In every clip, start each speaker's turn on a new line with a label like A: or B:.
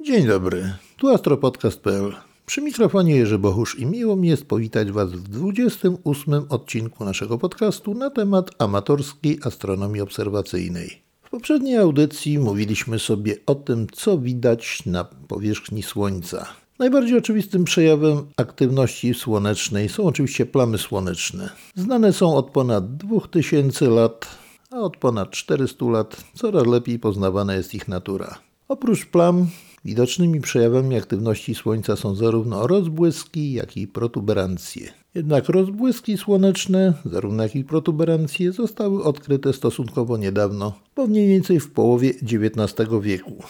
A: Dzień dobry, tu astropodcast.pl. Przy mikrofonie Jerzy Bohusz i miło mi jest powitać Was w 28 odcinku naszego podcastu na temat amatorskiej astronomii obserwacyjnej. W poprzedniej audycji mówiliśmy sobie o tym, co widać na powierzchni Słońca. Najbardziej oczywistym przejawem aktywności słonecznej są oczywiście plamy słoneczne. Znane są od ponad 2000 lat, a od ponad 400 lat coraz lepiej poznawana jest ich natura. Oprócz plam, widocznymi przejawami aktywności Słońca są zarówno rozbłyski, jak i protuberancje. Jednak rozbłyski słoneczne, zarówno jak i protuberancje, zostały odkryte stosunkowo niedawno, bo mniej więcej w połowie XIX wieku.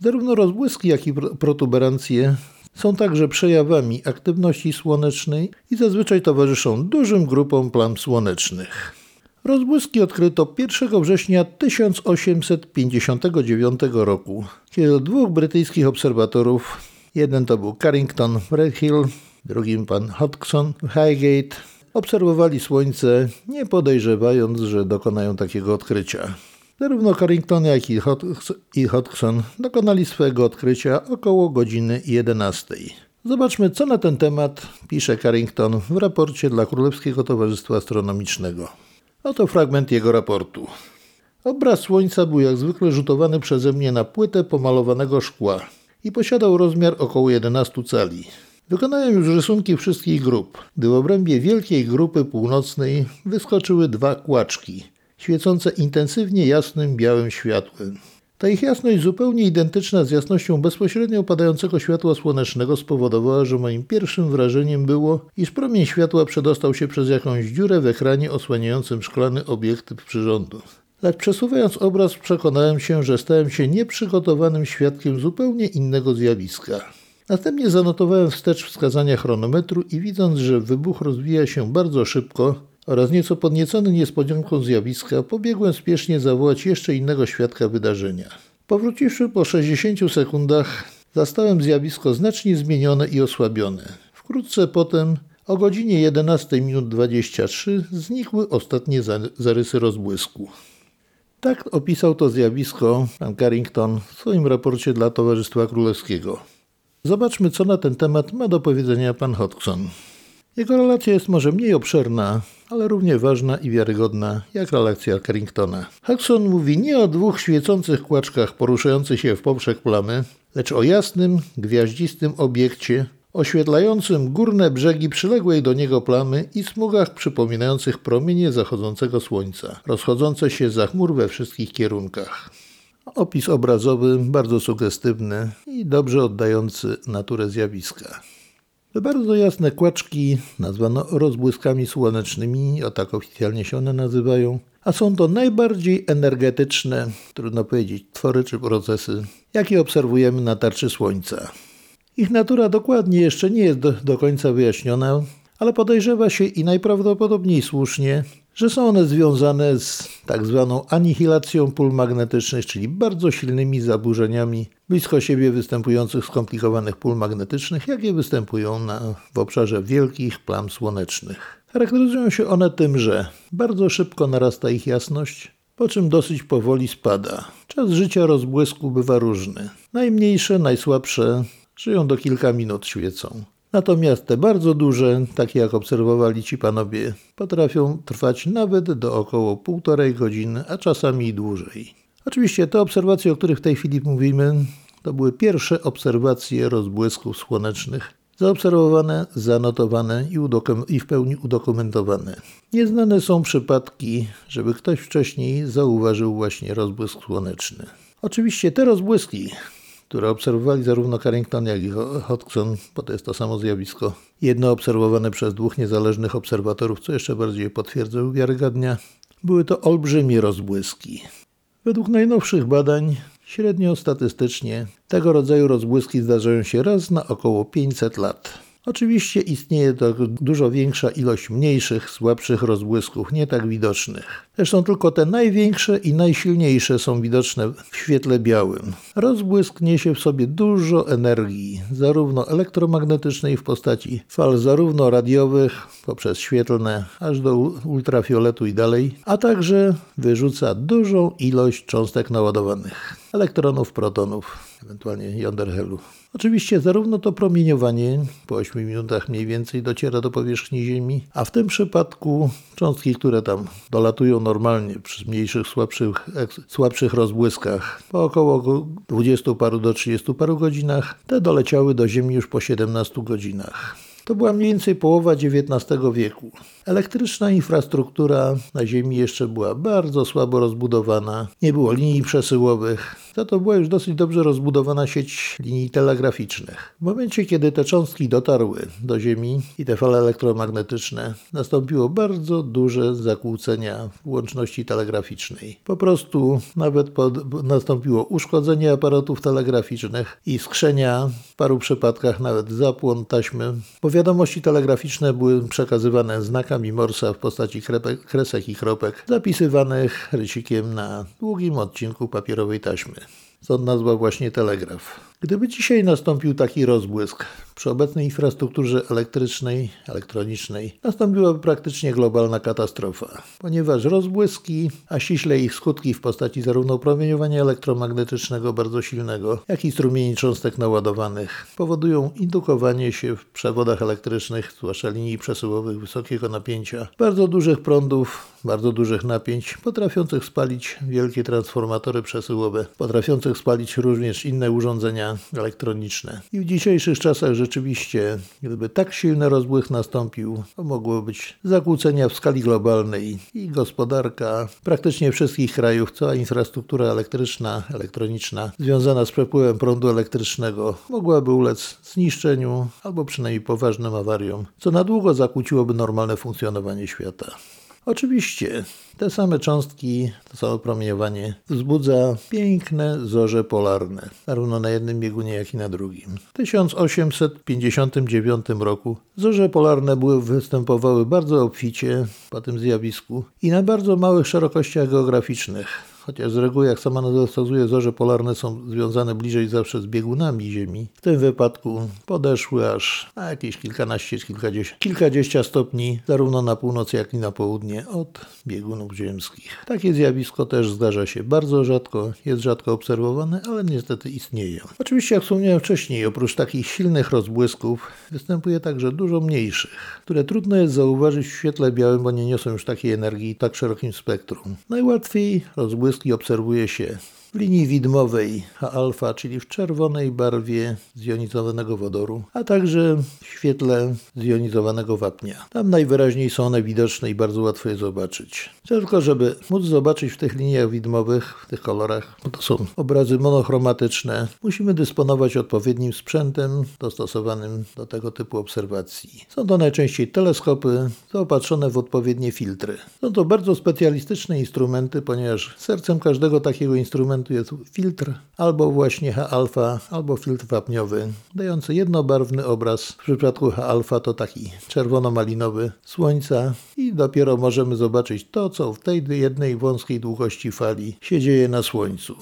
A: Zarówno rozbłyski, jak i protuberancje są także przejawami aktywności słonecznej i zazwyczaj towarzyszą dużym grupom plam słonecznych. Rozbłyski odkryto 1 września 1859 roku, kiedy dwóch brytyjskich obserwatorów, jeden to był Carrington w Redhill, drugim pan Hodgson w Highgate, obserwowali Słońce, nie podejrzewając, że dokonają takiego odkrycia. Zarówno Carrington, jak i Hodgson dokonali swojego odkrycia około godziny 11. Zobaczmy, co na ten temat pisze Carrington w raporcie dla Królewskiego Towarzystwa Astronomicznego. Oto fragment jego raportu. Obraz Słońca był jak zwykle rzutowany przeze mnie na płytę pomalowanego szkła i posiadał rozmiar około 11 cali. Wykonałem już rysunki wszystkich grup, gdy w obrębie wielkiej grupy północnej wyskoczyły dwa kłaczki, świecące intensywnie jasnym białym światłem. Ta ich jasność zupełnie identyczna z jasnością bezpośrednio opadającego światła słonecznego spowodowała, że moim pierwszym wrażeniem było, iż promień światła przedostał się przez jakąś dziurę w ekranie osłaniającym szklany obiektyw przyrządu. Lecz przesuwając obraz przekonałem się, że stałem się nieprzygotowanym świadkiem zupełnie innego zjawiska. Następnie zanotowałem wstecz wskazania chronometru i widząc, że wybuch rozwija się bardzo szybko, oraz nieco podniecony niespodzianką zjawiska, pobiegłem spiesznie zawołać jeszcze innego świadka wydarzenia. Powróciwszy po 60 sekundach, zastałem zjawisko znacznie zmienione i osłabione. Wkrótce potem, o godzinie 11 minut 23, znikły ostatnie zarysy rozbłysku. Tak opisał to zjawisko pan Carrington w swoim raporcie dla Towarzystwa Królewskiego. Zobaczmy, co na ten temat ma do powiedzenia pan Hodgson. Jego relacja jest może mniej obszerna, ale równie ważna i wiarygodna jak relacja Carringtona. Hudson mówi nie o dwóch świecących kłaczkach poruszających się w poprzek plamy, lecz o jasnym, gwiaździstym obiekcie oświetlającym górne brzegi przyległej do niego plamy i smugach przypominających promienie zachodzącego słońca, rozchodzące się za chmur we wszystkich kierunkach. Opis obrazowy bardzo sugestywny i dobrze oddający naturę zjawiska. Bardzo jasne kłaczki nazwano rozbłyskami słonecznymi, o tak oficjalnie się one nazywają, a są to najbardziej energetyczne, trudno powiedzieć, twory czy procesy, jakie obserwujemy na tarczy Słońca. Ich natura dokładnie jeszcze nie jest do, do końca wyjaśniona, ale podejrzewa się i najprawdopodobniej słusznie, że są one związane z tak zwaną anihilacją pól magnetycznych, czyli bardzo silnymi zaburzeniami blisko siebie występujących skomplikowanych pól magnetycznych, jakie występują na, w obszarze wielkich plam słonecznych. Charakteryzują się one tym, że bardzo szybko narasta ich jasność, po czym dosyć powoli spada. Czas życia rozbłysku bywa różny. Najmniejsze, najsłabsze żyją do kilka minut świecą. Natomiast te bardzo duże, takie jak obserwowali ci panowie, potrafią trwać nawet do około półtorej godziny, a czasami i dłużej. Oczywiście te obserwacje, o których w tej chwili mówimy, to były pierwsze obserwacje rozbłysków słonecznych, zaobserwowane, zanotowane i, i w pełni udokumentowane. Nieznane są przypadki, żeby ktoś wcześniej zauważył właśnie rozbłysk słoneczny. Oczywiście te rozbłyski które obserwowali zarówno Carrington, jak i Hodgson, bo to jest to samo zjawisko. Jedno obserwowane przez dwóch niezależnych obserwatorów, co jeszcze bardziej potwierdza uwiarygadnia. Były to olbrzymie rozbłyski. Według najnowszych badań, średnio statystycznie, tego rodzaju rozbłyski zdarzają się raz na około 500 lat. Oczywiście istnieje to dużo większa ilość mniejszych, słabszych rozbłysków, nie tak widocznych. Zresztą tylko te największe i najsilniejsze są widoczne w świetle białym. Rozbłysk niesie w sobie dużo energii, zarówno elektromagnetycznej w postaci fal zarówno radiowych, poprzez świetlne, aż do ultrafioletu i dalej, a także wyrzuca dużą ilość cząstek naładowanych, elektronów, protonów, ewentualnie jąder helu. Oczywiście zarówno to promieniowanie po 8 minutach mniej więcej dociera do powierzchni Ziemi, a w tym przypadku cząstki, które tam dolatują normalnie przy mniejszych, słabszych, słabszych rozbłyskach po około 20 paru do 30 paru godzinach, te doleciały do Ziemi już po 17 godzinach. To była mniej więcej połowa XIX wieku. Elektryczna infrastruktura na Ziemi jeszcze była bardzo słabo rozbudowana, nie było linii przesyłowych, za to była już dosyć dobrze rozbudowana sieć linii telegraficznych. W momencie, kiedy te cząstki dotarły do Ziemi i te fale elektromagnetyczne, nastąpiło bardzo duże zakłócenia łączności telegraficznej. Po prostu nawet pod, nastąpiło uszkodzenie aparatów telegraficznych i skrzenia, w paru przypadkach nawet zapłon taśmy, bo wiadomości telegraficzne były przekazywane znakami Morsa w postaci krepek, kresek i kropek, zapisywanych rysikiem na długim odcinku papierowej taśmy. Stąd nazwa właśnie telegraf. Gdyby dzisiaj nastąpił taki rozbłysk przy obecnej infrastrukturze elektrycznej, elektronicznej, nastąpiłaby praktycznie globalna katastrofa, ponieważ rozbłyski, a ściśle ich skutki w postaci zarówno promieniowania elektromagnetycznego bardzo silnego, jak i strumieni cząstek naładowanych powodują indukowanie się w przewodach elektrycznych, zwłaszcza linii przesyłowych wysokiego napięcia, bardzo dużych prądów, bardzo dużych napięć, potrafiących spalić wielkie transformatory przesyłowe, potrafiących spalić również inne urządzenia elektroniczne. I w dzisiejszych czasach rzeczywiście, gdyby tak silny rozbłysk nastąpił, to mogło być zakłócenia w skali globalnej i gospodarka praktycznie wszystkich krajów, cała infrastruktura elektryczna, elektroniczna związana z przepływem prądu elektrycznego mogłaby ulec zniszczeniu albo przynajmniej poważnym awariom, co na długo zakłóciłoby normalne funkcjonowanie świata. Oczywiście te same cząstki, to samo promieniowanie wzbudza piękne zorze polarne, zarówno na jednym biegunie, jak i na drugim. W 1859 roku zorze polarne były, występowały bardzo obficie po tym zjawisku i na bardzo małych szerokościach geograficznych chociaż z reguły, jak sama nazwa wskazuje, zorze polarne są związane bliżej zawsze z biegunami Ziemi. W tym wypadku podeszły aż na jakieś kilkanaście, kilkadziesiąt, kilkadziesiąt stopni, zarówno na północ, jak i na południe od biegunów ziemskich. Takie zjawisko też zdarza się bardzo rzadko, jest rzadko obserwowane, ale niestety istnieje. Oczywiście, jak wspomniałem wcześniej, oprócz takich silnych rozbłysków występuje także dużo mniejszych, które trudno jest zauważyć w świetle białym, bo nie niosą już takiej energii tak szerokim spektrum. Najłatwiej rozbłysk i obserwuje się w linii widmowej H-alfa, czyli w czerwonej barwie zjonizowanego wodoru, a także w świetle zjonizowanego wapnia. Tam najwyraźniej są one widoczne i bardzo łatwo je zobaczyć. Tylko, żeby móc zobaczyć w tych liniach widmowych, w tych kolorach, bo to są obrazy monochromatyczne, musimy dysponować odpowiednim sprzętem dostosowanym do tego typu obserwacji. Są to najczęściej teleskopy zaopatrzone w odpowiednie filtry. Są to bardzo specjalistyczne instrumenty, ponieważ sercem każdego takiego instrumentu elementu jest filtr albo właśnie H-alfa, albo filtr wapniowy, dający jednobarwny obraz. W przypadku H-alfa to taki czerwono-malinowy słońca i dopiero możemy zobaczyć to, co w tej jednej wąskiej długości fali się dzieje na Słońcu.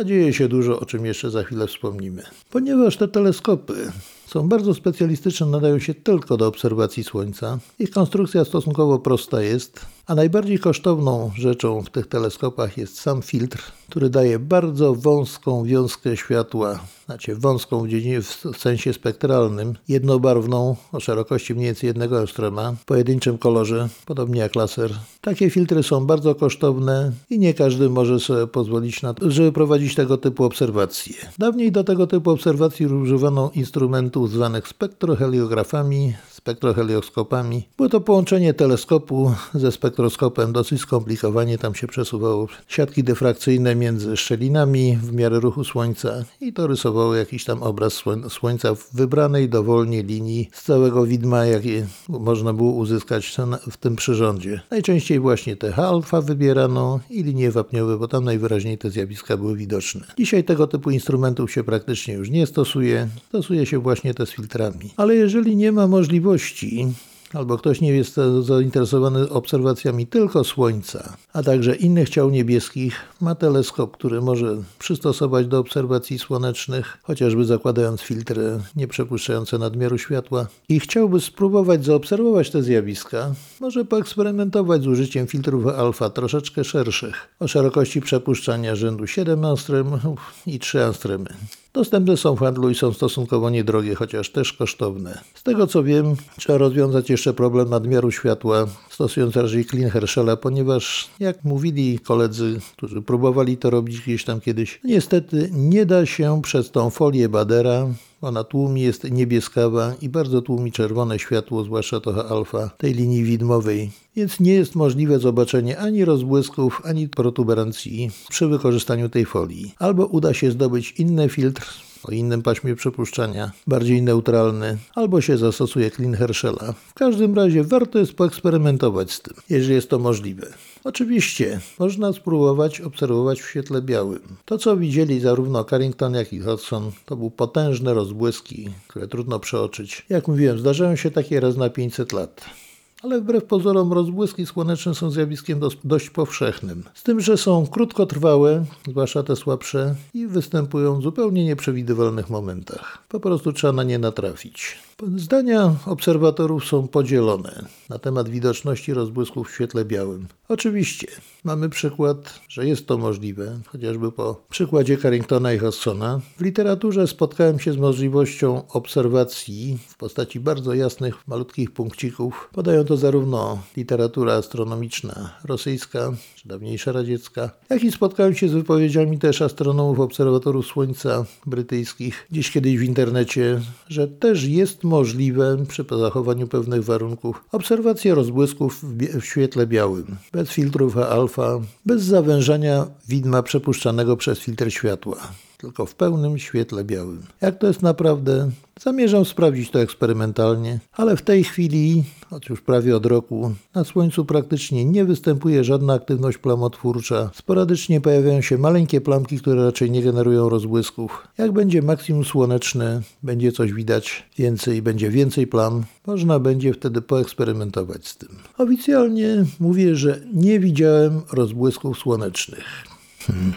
A: A dzieje się dużo, o czym jeszcze za chwilę wspomnimy. Ponieważ te teleskopy są bardzo specjalistyczne, nadają się tylko do obserwacji Słońca. Ich konstrukcja stosunkowo prosta jest, a najbardziej kosztowną rzeczą w tych teleskopach jest sam filtr, który daje bardzo wąską wiązkę światła, znaczy wąską w, dziedzinie, w sensie spektralnym, jednobarwną o szerokości mniej więcej jednego ekstrema, w pojedynczym kolorze, podobnie jak laser. Takie filtry są bardzo kosztowne i nie każdy może sobie pozwolić na to, żeby prowadzić tego typu obserwacje. Dawniej do tego typu obserwacji używano instrumentów zwanych spektroheliografami, spektrohelioskopami. Było to połączenie teleskopu ze spektroskopem, dosyć skomplikowanie, tam się przesuwało siatki dyfrakcyjne między szczelinami w miarę ruchu Słońca i to rysowało jakiś tam obraz Słońca w wybranej dowolnie linii z całego widma, jakie można było uzyskać w tym przyrządzie. Najczęściej właśnie te alfa wybierano i linie wapniowe, bo tam najwyraźniej te zjawiska były widoczne. Dzisiaj tego typu instrumentów się praktycznie już nie stosuje, stosuje się właśnie te z filtrami. Ale jeżeli nie ma możliwości albo ktoś nie jest zainteresowany obserwacjami tylko Słońca, a także innych ciał niebieskich, ma teleskop, który może przystosować do obserwacji słonecznych, chociażby zakładając filtry nieprzepuszczające nadmiaru światła i chciałby spróbować zaobserwować te zjawiska, może poeksperymentować z użyciem filtrów alfa troszeczkę szerszych, o szerokości przepuszczania rzędu 7 angstrem i 3 angstremy. Dostępne są w handlu i są stosunkowo niedrogie, chociaż też kosztowne. Z tego co wiem, trzeba rozwiązać jeszcze problem nadmiaru światła, stosując raczej clean Herschela, ponieważ jak mówili koledzy, którzy próbowali to robić gdzieś tam kiedyś, niestety nie da się przez tą folię Badera ona tłumi, jest niebieskawa i bardzo tłumi czerwone światło, zwłaszcza to alfa tej linii widmowej, więc nie jest możliwe zobaczenie ani rozbłysków, ani protuberancji przy wykorzystaniu tej folii. Albo uda się zdobyć inny filtr o innym paśmie przepuszczania, bardziej neutralny, albo się zastosuje Clean Herschela. W każdym razie warto jest poeksperymentować z tym, jeżeli jest to możliwe. Oczywiście, można spróbować obserwować w świetle białym. To, co widzieli zarówno Carrington, jak i Hodgson, to były potężne rozbłyski, które trudno przeoczyć. Jak mówiłem, zdarzają się takie raz na 500 lat ale wbrew pozorom rozbłyski słoneczne są zjawiskiem dość powszechnym. Z tym, że są krótkotrwałe, zwłaszcza te słabsze, i występują w zupełnie nieprzewidywalnych momentach. Po prostu trzeba na nie natrafić. Zdania obserwatorów są podzielone na temat widoczności rozbłysków w świetle białym. Oczywiście mamy przykład, że jest to możliwe, chociażby po przykładzie Carringtona i Hodgsona. W literaturze spotkałem się z możliwością obserwacji w postaci bardzo jasnych, malutkich punkcików. Podają to zarówno literatura astronomiczna rosyjska, czy dawniejsza radziecka, jak i spotkałem się z wypowiedziami też astronomów, obserwatorów Słońca brytyjskich, gdzieś kiedyś w internecie, że też jest możliwe przy zachowaniu pewnych warunków. Obserwacja rozbłysków w, w świetle białym, bez filtrów alfa, bez zawężania widma przepuszczanego przez filtr światła tylko w pełnym świetle białym. Jak to jest naprawdę? Zamierzam sprawdzić to eksperymentalnie, ale w tej chwili, choć już prawie od roku, na Słońcu praktycznie nie występuje żadna aktywność plamotwórcza. Sporadycznie pojawiają się maleńkie plamki, które raczej nie generują rozbłysków. Jak będzie maksimum słoneczne, będzie coś widać więcej, będzie więcej plam, można będzie wtedy poeksperymentować z tym. Oficjalnie mówię, że nie widziałem rozbłysków słonecznych. Hmm.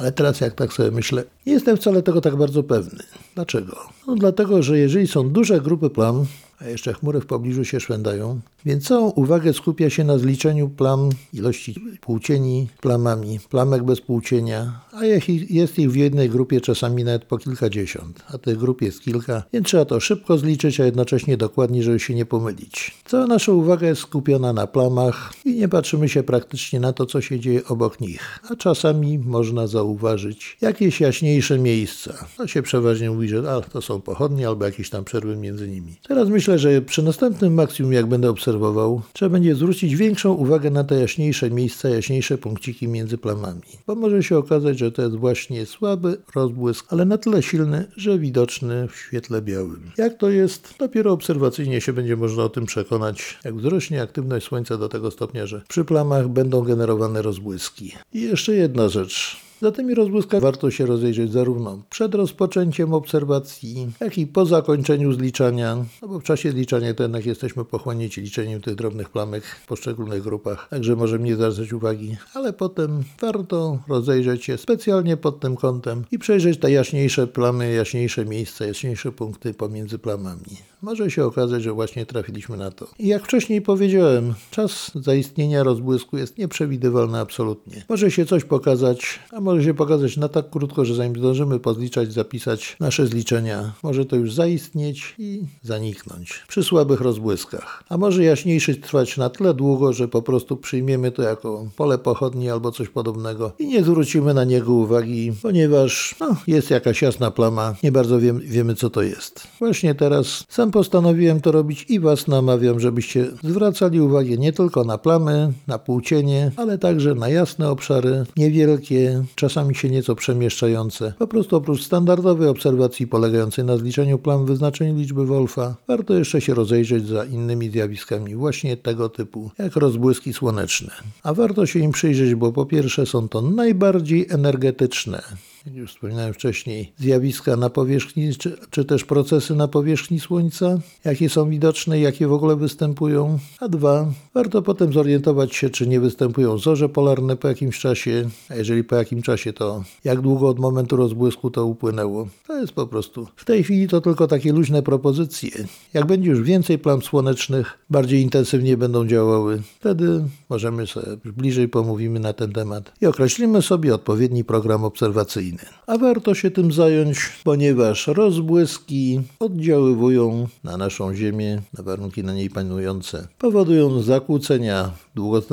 A: Ale teraz jak tak sobie myślę, nie jestem wcale tego tak bardzo pewny. Dlaczego? No dlatego, że jeżeli są duże grupy plam, a jeszcze chmury w pobliżu się szwędają, więc całą uwagę skupia się na zliczeniu plam, ilości płócieni plamami, plamek bez płócienia, a jest ich w jednej grupie czasami nawet po kilkadziesiąt, a tych grup jest kilka, więc trzeba to szybko zliczyć, a jednocześnie dokładnie, żeby się nie pomylić. Cała nasza uwaga jest skupiona na plamach i nie patrzymy się praktycznie na to, co się dzieje obok nich, a czasami można zauważyć jakieś jaśniejsze miejsca. To się przeważnie mówi, że a, to są pochodnie albo jakieś tam przerwy między nimi. Teraz myślę, że przy następnym maksimum, jak będę obserwował, trzeba będzie zwrócić większą uwagę na te jaśniejsze miejsca, jaśniejsze punkciki między plamami, bo może się okazać, że to jest właśnie słaby rozbłysk, ale na tyle silny, że widoczny w świetle białym. Jak to jest? Dopiero obserwacyjnie się będzie można o tym przekonać, jak wzrośnie aktywność Słońca do tego stopnia, że przy plamach będą generowane rozbłyski. I jeszcze jedna rzecz. Za tymi rozbłyskami warto się rozejrzeć zarówno przed rozpoczęciem obserwacji, jak i po zakończeniu zliczania, no bo w czasie zliczania to jednak jesteśmy pochłonięci liczeniem tych drobnych plamek w poszczególnych grupach, także możemy nie zwracać uwagi, ale potem warto rozejrzeć się specjalnie pod tym kątem i przejrzeć te jaśniejsze plamy, jaśniejsze miejsca, jaśniejsze punkty pomiędzy plamami. Może się okazać, że właśnie trafiliśmy na to. I jak wcześniej powiedziałem, czas zaistnienia rozbłysku jest nieprzewidywalny absolutnie. Może się coś pokazać, a może może się pokazać na tak krótko, że zanim zdążymy pozliczać, zapisać nasze zliczenia, może to już zaistnieć i zaniknąć przy słabych rozbłyskach. A może jaśniejszy trwać na tyle długo, że po prostu przyjmiemy to jako pole pochodni albo coś podobnego i nie zwrócimy na niego uwagi, ponieważ no, jest jakaś jasna plama, nie bardzo wiem, wiemy co to jest. Właśnie teraz sam postanowiłem to robić i Was namawiam, żebyście zwracali uwagę nie tylko na plamy, na płócienie, ale także na jasne obszary, niewielkie, czasami się nieco przemieszczające. Po prostu oprócz standardowej obserwacji polegającej na zliczeniu plam wyznaczeniu liczby Wolfa, warto jeszcze się rozejrzeć za innymi zjawiskami właśnie tego typu, jak rozbłyski słoneczne. A warto się im przyjrzeć, bo po pierwsze są to najbardziej energetyczne już wspominałem wcześniej, zjawiska na powierzchni, czy, czy też procesy na powierzchni Słońca, jakie są widoczne, jakie w ogóle występują. A dwa, warto potem zorientować się, czy nie występują zorze polarne po jakimś czasie, a jeżeli po jakim czasie, to jak długo od momentu rozbłysku to upłynęło. To jest po prostu. W tej chwili to tylko takie luźne propozycje. Jak będzie już więcej plam słonecznych, bardziej intensywnie będą działały, wtedy możemy sobie bliżej pomówimy na ten temat i określimy sobie odpowiedni program obserwacyjny. A warto się tym zająć, ponieważ rozbłyski oddziaływują na naszą Ziemię, na warunki na niej panujące, powodują zakłócenia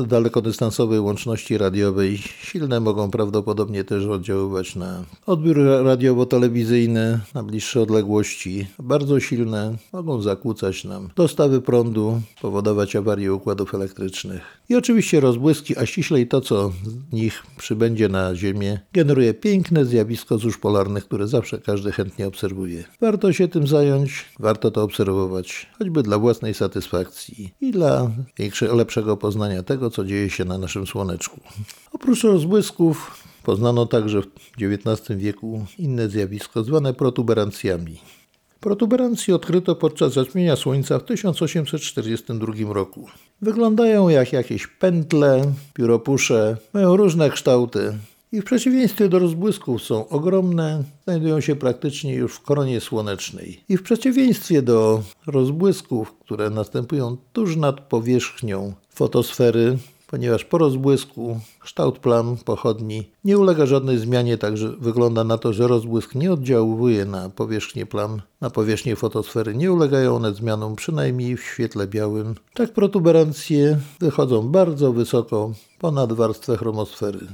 A: dalekodystansowej łączności radiowej. Silne mogą prawdopodobnie też oddziaływać na odbiór radiowo-telewizyjny na bliższe odległości. Bardzo silne mogą zakłócać nam dostawy prądu, powodować awarie układów elektrycznych. I oczywiście rozbłyski, a ściślej to, co z nich przybędzie na Ziemię, generuje piękne zjawisko zórz polarnych, które zawsze każdy chętnie obserwuje. Warto się tym zająć, warto to obserwować, choćby dla własnej satysfakcji i dla lepszego poznania tego, co dzieje się na naszym Słoneczku. Oprócz rozbłysków poznano także w XIX wieku inne zjawisko zwane protuberancjami. Protuberancje odkryto podczas zaćmienia Słońca w 1842 roku. Wyglądają jak jakieś pętle, pióropusze, mają różne kształty i w przeciwieństwie do rozbłysków są ogromne, znajdują się praktycznie już w koronie słonecznej. I w przeciwieństwie do rozbłysków, które następują tuż nad powierzchnią fotosfery, ponieważ po rozbłysku kształt plam pochodni nie ulega żadnej zmianie, także wygląda na to, że rozbłysk nie oddziałuje na powierzchnię plam, na powierzchnię fotosfery. Nie ulegają one zmianom, przynajmniej w świetle białym. Tak protuberancje wychodzą bardzo wysoko ponad warstwę chromosfery.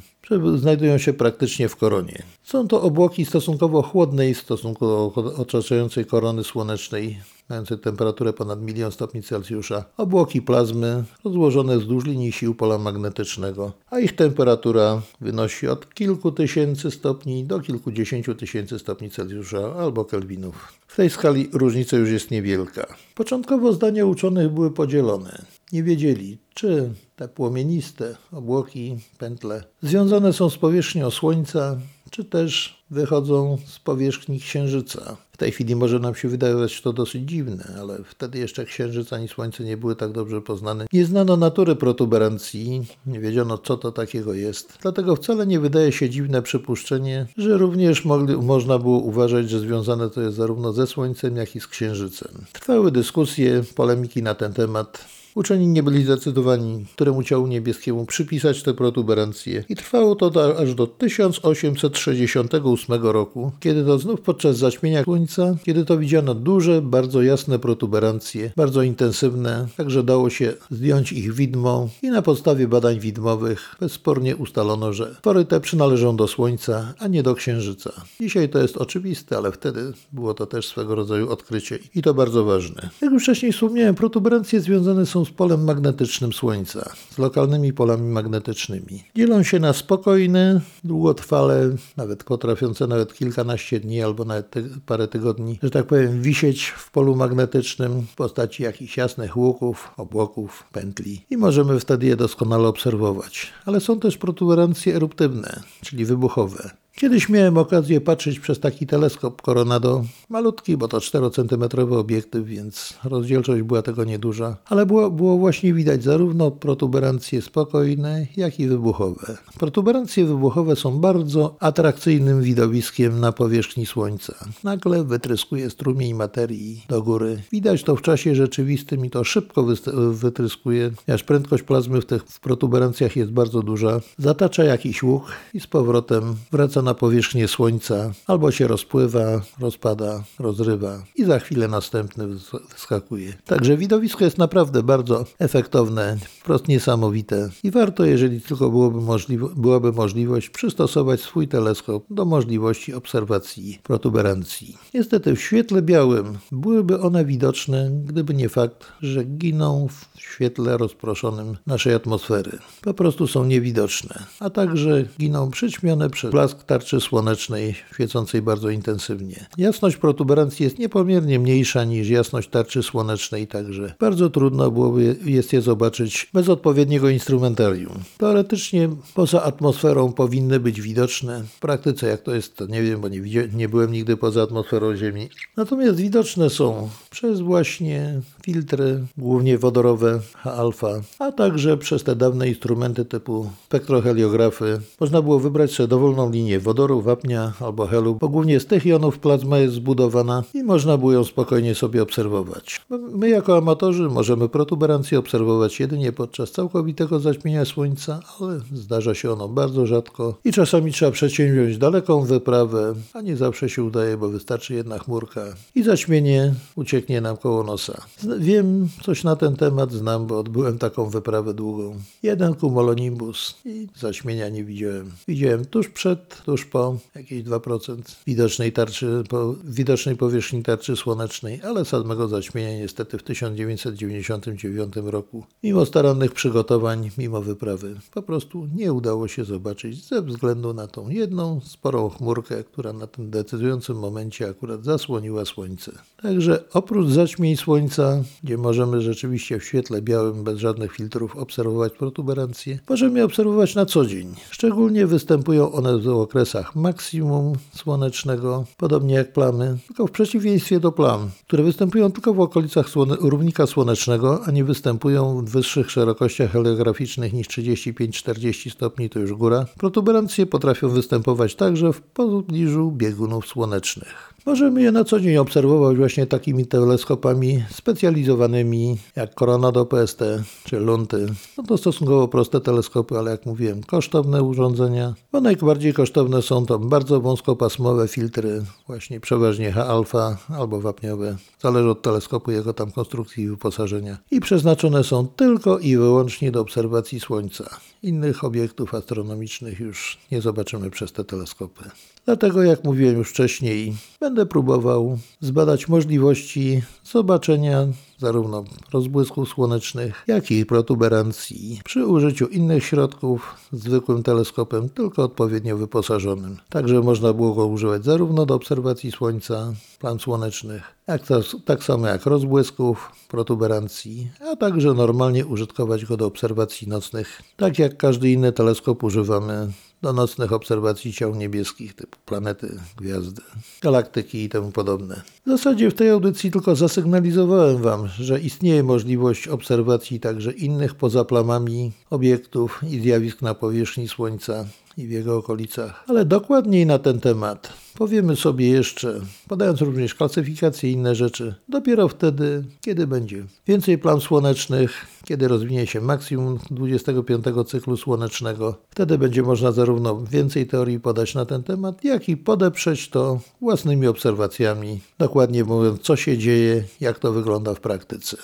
A: Znajdują się praktycznie w koronie. Są to obłoki stosunkowo chłodnej w stosunku do otaczającej korony słonecznej mające temperaturę ponad milion stopni Celsjusza, obłoki plazmy rozłożone wzdłuż linii sił pola magnetycznego, a ich temperatura wynosi od kilku tysięcy stopni do kilkudziesięciu tysięcy stopni Celsjusza albo kelwinów. W tej skali różnica już jest niewielka. Początkowo zdania uczonych były podzielone. Nie wiedzieli, czy te płomieniste obłoki, pętle związane są z powierzchnią Słońca, czy też wychodzą z powierzchni Księżyca. W tej chwili może nam się wydawać to dosyć dziwne, ale wtedy jeszcze Księżyc ani Słońce nie były tak dobrze poznane. Nie znano natury protuberancji, nie wiedziano co to takiego jest. Dlatego wcale nie wydaje się dziwne przypuszczenie, że również mogli, można było uważać, że związane to jest zarówno ze Słońcem, jak i z Księżycem. Trwały dyskusje, polemiki na ten temat. Uczeni nie byli zdecydowani, któremu ciału niebieskiemu przypisać te protuberancje i trwało to aż do 1868 roku, kiedy to znów podczas zaćmienia Słońca, kiedy to widziano duże, bardzo jasne protuberancje, bardzo intensywne, także dało się zdjąć ich widmo i na podstawie badań widmowych bezspornie ustalono, że pory te przynależą do Słońca, a nie do Księżyca. Dzisiaj to jest oczywiste, ale wtedy było to też swego rodzaju odkrycie i to bardzo ważne. Jak już wcześniej wspomniałem, protuberancje związane są z polem magnetycznym Słońca, z lokalnymi polami magnetycznymi. Dzielą się na spokojne, długotrwale, nawet potrafiące nawet kilkanaście dni albo nawet ty parę tygodni, że tak powiem, wisieć w polu magnetycznym w postaci jakichś jasnych łuków, obłoków, pętli i możemy wtedy je doskonale obserwować. Ale są też protuberancje eruptywne, czyli wybuchowe. Kiedyś miałem okazję patrzeć przez taki teleskop Coronado, malutki, bo to 4-centymetrowy obiektyw, więc rozdzielczość była tego nieduża, ale było, było właśnie widać zarówno protuberancje spokojne, jak i wybuchowe. Protuberancje wybuchowe są bardzo atrakcyjnym widowiskiem na powierzchni Słońca. Nagle wytryskuje strumień materii do góry. Widać to w czasie rzeczywistym i to szybko wytryskuje, aż prędkość plazmy w tych protuberancjach jest bardzo duża. Zatacza jakiś łuk i z powrotem wraca na powierzchnię Słońca, albo się rozpływa, rozpada, rozrywa i za chwilę następny wyskakuje. Także widowisko jest naprawdę bardzo efektowne, wprost niesamowite i warto, jeżeli tylko byłoby, możliwe, byłaby możliwość, przystosować swój teleskop do możliwości obserwacji protuberancji. Niestety w świetle białym byłyby one widoczne, gdyby nie fakt, że giną w świetle rozproszonym naszej atmosfery. Po prostu są niewidoczne, a także giną przyćmione przez blask tarczy słonecznej świecącej bardzo intensywnie. Jasność protuberancji jest niepomiernie mniejsza niż jasność tarczy słonecznej, także bardzo trudno byłoby jest je zobaczyć bez odpowiedniego instrumentarium. Teoretycznie poza atmosferą powinny być widoczne. W praktyce jak to jest, to nie wiem, bo nie, nie byłem nigdy poza atmosferą Ziemi. Natomiast widoczne są przez właśnie filtry, głównie wodorowe H-alfa, a także przez te dawne instrumenty typu spektroheliografy. Można było wybrać sobie dowolną linię wodoru, wapnia albo helu, bo głównie z tych jonów plazma jest zbudowana i można było ją spokojnie sobie obserwować. My jako amatorzy możemy protuberancję obserwować jedynie podczas całkowitego zaćmienia słońca, ale zdarza się ono bardzo rzadko i czasami trzeba przedsięwziąć daleką wyprawę, a nie zawsze się udaje, bo wystarczy jedna chmurka i zaćmienie ucieknie nam koło nosa. Wiem coś na ten temat, znam, bo odbyłem taką wyprawę długą. Jeden cumulonimbus i zaćmienia nie widziałem. Widziałem tuż przed, tuż po, jakieś 2% widocznej tarczy, po, widocznej powierzchni tarczy słonecznej, ale samego zaćmienia niestety w 1999 roku, mimo starannych przygotowań, mimo wyprawy, po prostu nie udało się zobaczyć ze względu na tą jedną sporą chmurkę, która na tym decydującym momencie akurat zasłoniła słońce. Także oprócz zaćmień słońca, gdzie możemy rzeczywiście w świetle białym, bez żadnych filtrów obserwować protuberancje, możemy obserwować na co dzień. Szczególnie występują one w okresach maksimum słonecznego, podobnie jak plamy, tylko w przeciwieństwie do plam, które występują tylko w okolicach słone równika słonecznego, a nie występują w wyższych szerokościach heliograficznych niż 35-40 stopni, to już góra. Protuberancje potrafią występować także w pobliżu biegunów słonecznych. Możemy je na co dzień obserwować właśnie takimi teleskopami specjalizowanymi jak Coronado PST czy Lunty. No to stosunkowo proste teleskopy, ale jak mówiłem, kosztowne urządzenia. Bo najbardziej kosztowne są to bardzo wąskopasmowe filtry, właśnie przeważnie H-alfa albo wapniowe. Zależy od teleskopu, jego tam konstrukcji i wyposażenia. I przeznaczone są tylko i wyłącznie do obserwacji Słońca. Innych obiektów astronomicznych już nie zobaczymy przez te teleskopy. Dlatego, jak mówiłem już wcześniej, będę próbował zbadać możliwości zobaczenia zarówno rozbłysków słonecznych, jak i protuberancji przy użyciu innych środków zwykłym teleskopem, tylko odpowiednio wyposażonym. Także można było go używać zarówno do obserwacji Słońca, plam słonecznych, jak to, tak samo jak rozbłysków, protuberancji, a także normalnie użytkować go do obserwacji nocnych, tak jak każdy inny teleskop używamy do nocnych obserwacji ciał niebieskich typu planety, gwiazdy, galaktyki i temu podobne. W zasadzie w tej audycji tylko zasygnalizowałem Wam, że istnieje możliwość obserwacji także innych poza plamami obiektów i zjawisk na powierzchni Słońca i w jego okolicach. Ale dokładniej na ten temat powiemy sobie jeszcze, podając również klasyfikację i inne rzeczy, dopiero wtedy, kiedy będzie więcej plam słonecznych, kiedy rozwinie się maksimum 25 cyklu słonecznego. Wtedy będzie można zarówno więcej teorii podać na ten temat, jak i podeprzeć to własnymi obserwacjami, dokładnie mówiąc, co się dzieje, jak to wygląda w praktyce.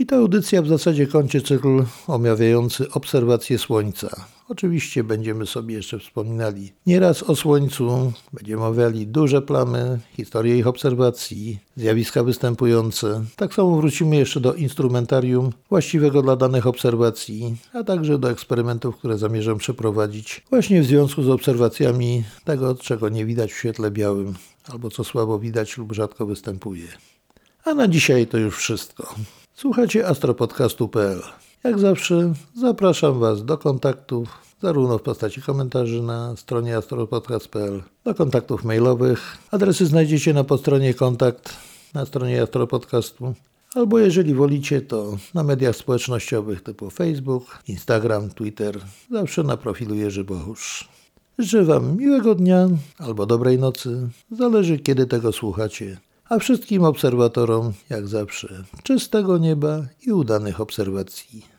A: I ta audycja w zasadzie kończy cykl omawiający obserwacje Słońca. Oczywiście będziemy sobie jeszcze wspominali nieraz o Słońcu, będziemy omawiali duże plamy, historię ich obserwacji, zjawiska występujące. Tak samo wrócimy jeszcze do instrumentarium właściwego dla danych obserwacji, a także do eksperymentów, które zamierzam przeprowadzić właśnie w związku z obserwacjami tego, czego nie widać w świetle białym, albo co słabo widać lub rzadko występuje. A na dzisiaj to już wszystko. Słuchacie astropodcastu.pl. Jak zawsze zapraszam Was do kontaktów, zarówno w postaci komentarzy na stronie astropodcast.pl, do kontaktów mailowych. Adresy znajdziecie na podstronie kontakt na stronie Astropodcastu. Albo jeżeli wolicie, to na mediach społecznościowych typu Facebook, Instagram, Twitter, zawsze na profilu Jerzy Bohusz. Życzę Wam miłego dnia albo dobrej nocy, zależy kiedy tego słuchacie a wszystkim obserwatorom, jak zawsze, czystego nieba i udanych obserwacji.